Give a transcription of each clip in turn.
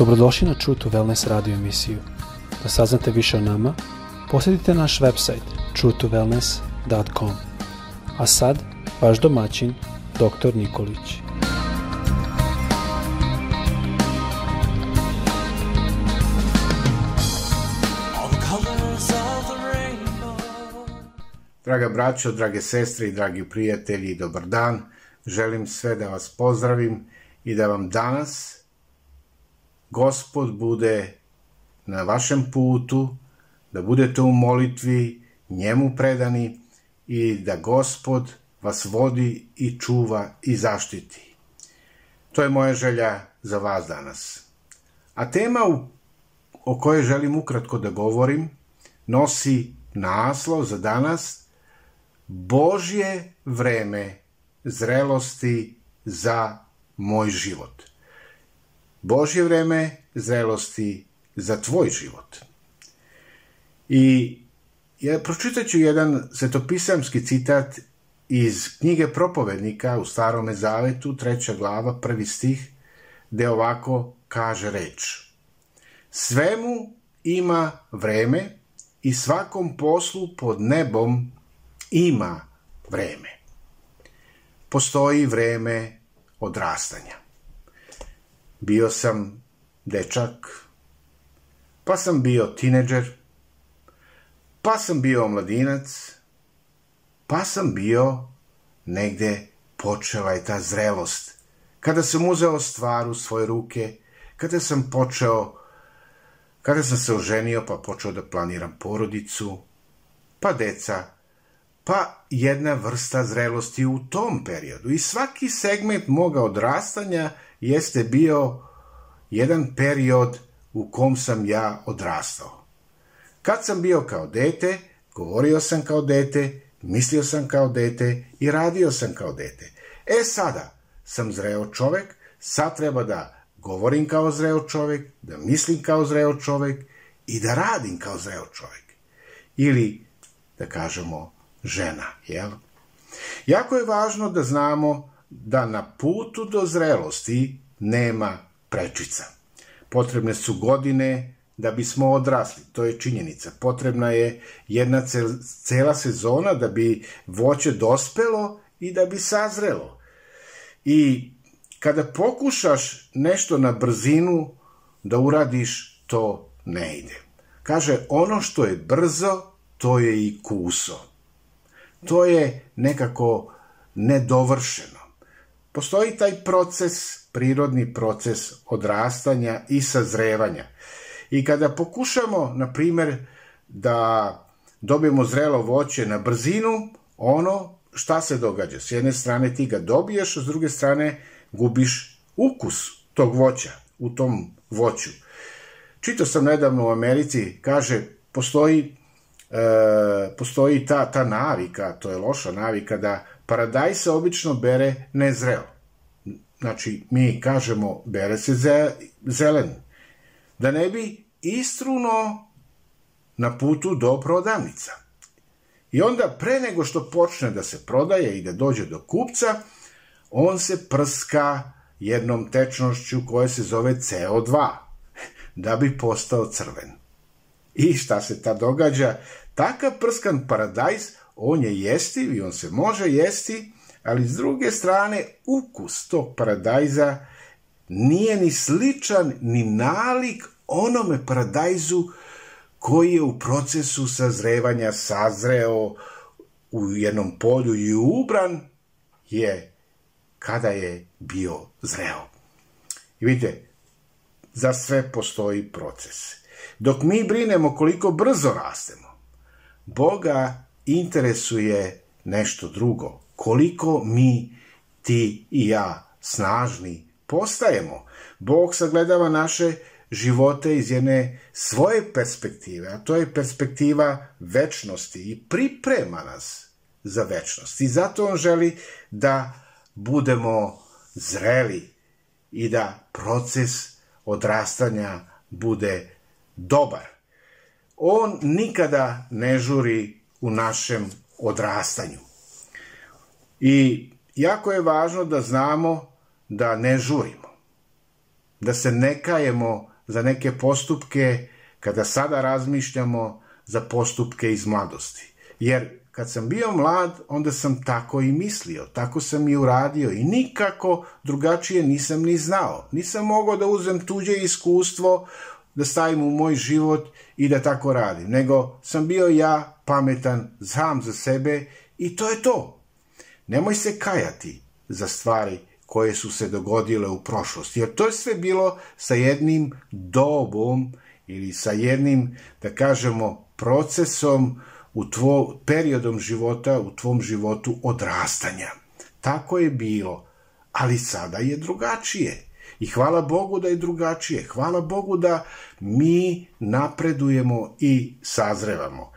Dobrodošli na True to Wellness radio emisiju. Da saznate više o nama, posjetite naš website truetowellness.com. A sad, vaš domaćin, dr. Nikolić. Draga braćo, drage sestre i dragi prijatelji, dobar dan. Želim sve da vas pozdravim i da vam danas Gospod bude na vašem putu, da budete u molitvi, njemu predani i da Gospod vas vodi i čuva i zaštiti. To je moja želja za vas danas. A tema u, o kojoj želim ukratko da govorim nosi naslov za danas Božje vreme zrelosti za moj život. Božje vreme zrelosti za tvoj život. I ja pročitat ću jedan svetopisamski citat iz knjige propovednika u Starome Zavetu, treća glava, prvi stih, gde ovako kaže reč. Svemu ima vreme i svakom poslu pod nebom ima vreme. Postoji vreme odrastanja. Bio sam dečak, pa sam bio tineđer, pa sam bio mladinac, pa sam bio negde počela je ta zrelost. Kada sam uzeo stvar u svoje ruke, kada sam počeo, kada sam se oženio pa počeo da planiram porodicu, pa deca, pa jedna vrsta zrelosti u tom periodu. I svaki segment moga odrastanja jeste bio jedan period u kom sam ja odrastao. Kad sam bio kao dete, govorio sam kao dete, mislio sam kao dete i radio sam kao dete. E sada sam zreo čovek, sad treba da govorim kao zreo čovek, da mislim kao zreo čovek i da radim kao zreo čovek. Ili, da kažemo, žena, jel? Jako je važno da znamo da na putu do zrelosti nema prečica. Potrebne su godine da bismo odrasli, to je činjenica. Potrebna je jedna cela sezona da bi voće dospelo i da bi sazrelo. I kada pokušaš nešto na brzinu da uradiš, to ne ide. Kaže, ono što je brzo, to je i kuso. To je nekako nedovršeno. Postoji taj proces prirodni proces odrastanja i sazrevanja. I kada pokušamo, na primer, da dobijemo zrelo voće na brzinu, ono šta se događa? S jedne strane ti ga dobiješ, a s druge strane gubiš ukus tog voća u tom voću. Čitao sam nedavno u Americi, kaže, postoji, e, postoji ta, ta navika, to je loša navika, da paradajz se obično bere nezreo. Znači, mi kažemo, bere se ze, zelen. Da ne bi istruno na putu do prodavnica. I onda, pre nego što počne da se prodaje i da dođe do kupca, on se prska jednom tečnošću koja se zove CO2, da bi postao crven. I šta se ta događa? Takav prskan paradajz, on je jestiv i on se može jesti, ali s druge strane ukus tog paradajza nije ni sličan ni nalik onome paradajzu koji je u procesu sazrevanja sazreo u jednom polju i ubran je kada je bio zreo. I vidite, za sve postoji proces. Dok mi brinemo koliko brzo rastemo, Boga interesuje nešto drugo koliko mi, ti i ja snažni postajemo. Bog sagledava naše živote iz jedne svoje perspektive, a to je perspektiva večnosti i priprema nas za večnost. I zato on želi da budemo zreli i da proces odrastanja bude dobar. On nikada ne žuri u našem odrastanju. I jako je važno da znamo da ne žurimo, da se ne kajemo za neke postupke kada sada razmišljamo za postupke iz mladosti. Jer kad sam bio mlad, onda sam tako i mislio, tako sam i uradio i nikako drugačije nisam ni znao. Nisam mogao da uzem tuđe iskustvo, da stavim u moj život i da tako radim, nego sam bio ja pametan, znam za sebe i to je to. Nemoj se kajati za stvari koje su se dogodile u prošlosti, jer to je sve bilo sa jednim dobom ili sa jednim, da kažemo, procesom u tvo, periodom života, u tvom životu odrastanja. Tako je bilo, ali sada je drugačije. I hvala Bogu da je drugačije. Hvala Bogu da mi napredujemo i sazrevamo.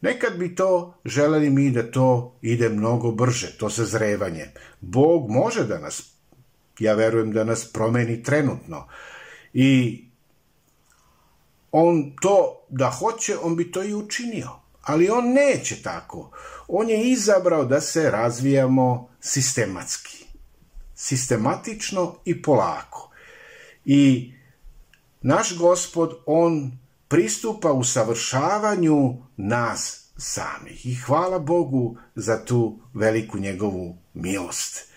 Nekad bi to želeli mi da to ide mnogo brže, to sazrevanje. Bog može da nas, ja verujem da nas promeni trenutno. I on to da hoće, on bi to i učinio. Ali on neće tako. On je izabrao da se razvijamo sistematski. Sistematično i polako. I naš gospod, on pristupa u savršavanju nas samih. I hvala Bogu za tu veliku njegovu milost.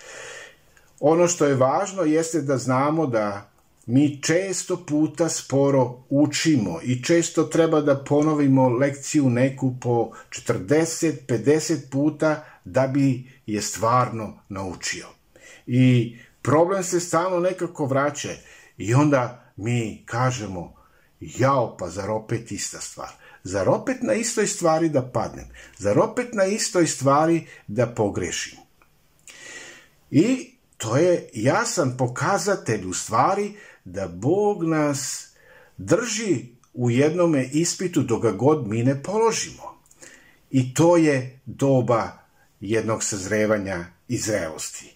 Ono što je važno jeste da znamo da mi često puta sporo učimo i često treba da ponovimo lekciju neku po 40-50 puta da bi je stvarno naučio. I problem se stalno nekako vraća i onda mi kažemo jao pa zar opet ista stvar. Zar opet na istoj stvari da padnem? Zar opet na istoj stvari da pogrešim? I to je jasan pokazatelj u stvari da Bog nas drži u jednome ispitu dok god mi ne položimo. I to je doba jednog sazrevanja i zrelosti.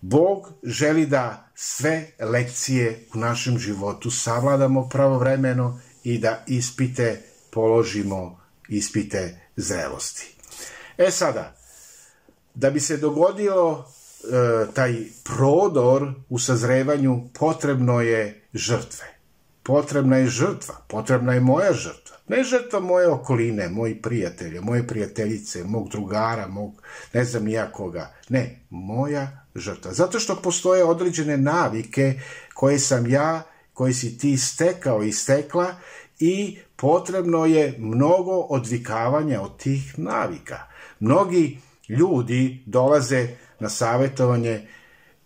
Bog želi da sve lekcije u našem životu savladamo pravovremeno i da ispite položimo ispite zrelosti. E sada, da bi se dogodilo e, taj prodor u sazrevanju potrebno je žrtve. Potrebna je žrtva, potrebna je moja žrtva. Ne žrtva moje okoline, moji prijatelje, moje prijateljice, mog drugara, mog ne znam nijakoga. Ne, moja žrtva. Zato što postoje određene navike koje sam ja, koje si ti stekao i stekla i potrebno je mnogo odvikavanja od tih navika. Mnogi ljudi dolaze na savjetovanje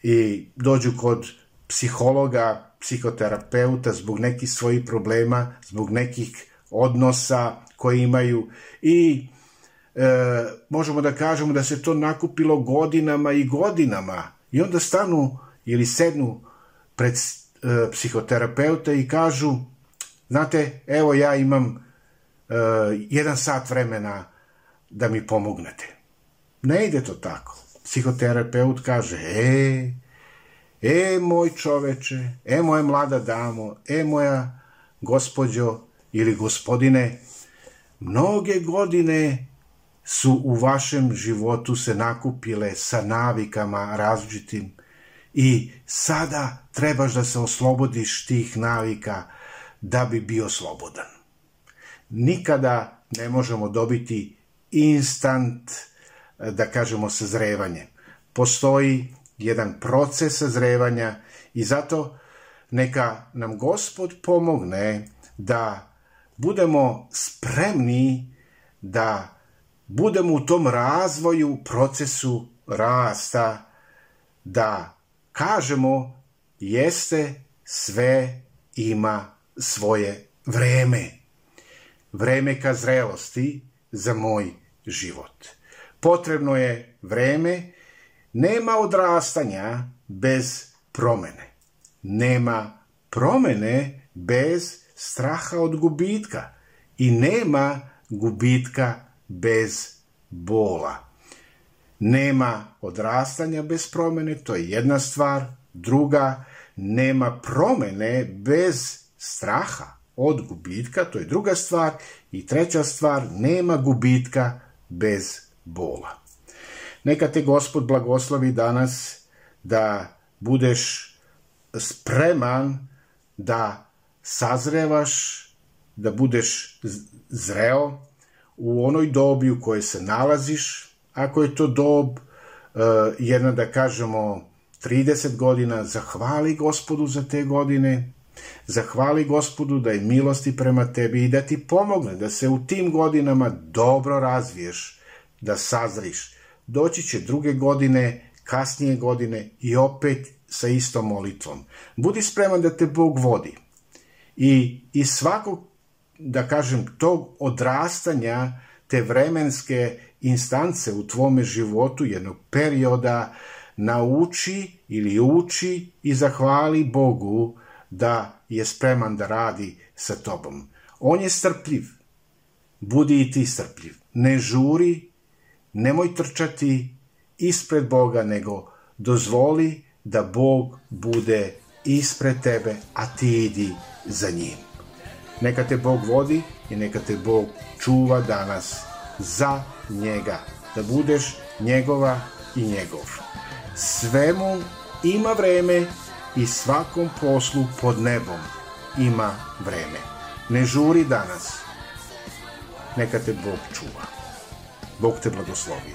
i dođu kod psihologa, psihoterapeuta zbog nekih svojih problema, zbog nekih odnosa koje imaju i e, možemo da kažemo da se to nakupilo godinama i godinama i onda stanu ili sednu pred e, psihoterapeuta i kažu znate, evo ja imam e, jedan sat vremena da mi pomognete. Ne ide to tako. Psihoterapeut kaže, e, e moj čoveče, e moja mlada damo, e moja gospođo ili gospodine, mnoge godine su u vašem životu se nakupile sa navikama različitim i sada trebaš da se oslobodiš tih navika da bi bio slobodan. Nikada ne možemo dobiti instant, da kažemo, sazrevanje. Postoji jedan proces sazrevanja i zato neka nam gospod pomogne da budemo spremni da budemo u tom razvoju, procesu rasta, da kažemo jeste sve ima svoje vreme. Vreme ka zrelosti za moj život. Potrebno je vreme, nema odrastanja bez promene. Nema promene bez straha od gubitka i nema gubitka bez bola. Nema odrastanja bez promene, to je jedna stvar. Druga, nema promene bez straha od gubitka, to je druga stvar. I treća stvar, nema gubitka bez bola. Neka te gospod blagoslovi danas da budeš spreman da sazrevaš, da budeš zreo u onoj dobi u kojoj se nalaziš, ako je to dob uh, jedna da kažemo 30 godina, zahvali gospodu za te godine, zahvali gospodu da je milosti prema tebi i da ti pomogne da se u tim godinama dobro razviješ, da sazriš. Doći će druge godine, kasnije godine i opet sa istom molitvom. Budi spreman da te Bog vodi. I, i svakog, da kažem, tog odrastanja, te vremenske instance u tvome životu, jednog perioda, nauči ili uči i zahvali Bogu da je spreman da radi sa tobom. On je strpljiv. Budi i ti strpljiv. Ne žuri, nemoj trčati ispred Boga, nego dozvoli da Bog bude ispred tebe, a ti idi za njim. Neka te Bog vodi i neka te Bog čuva danas za njega, da budeš njegova i njegov. Svemu ima vreme i svakom poslu pod nebom ima vreme. Ne žuri danas. Neka te Bog čuva. Bog te blagoslovi.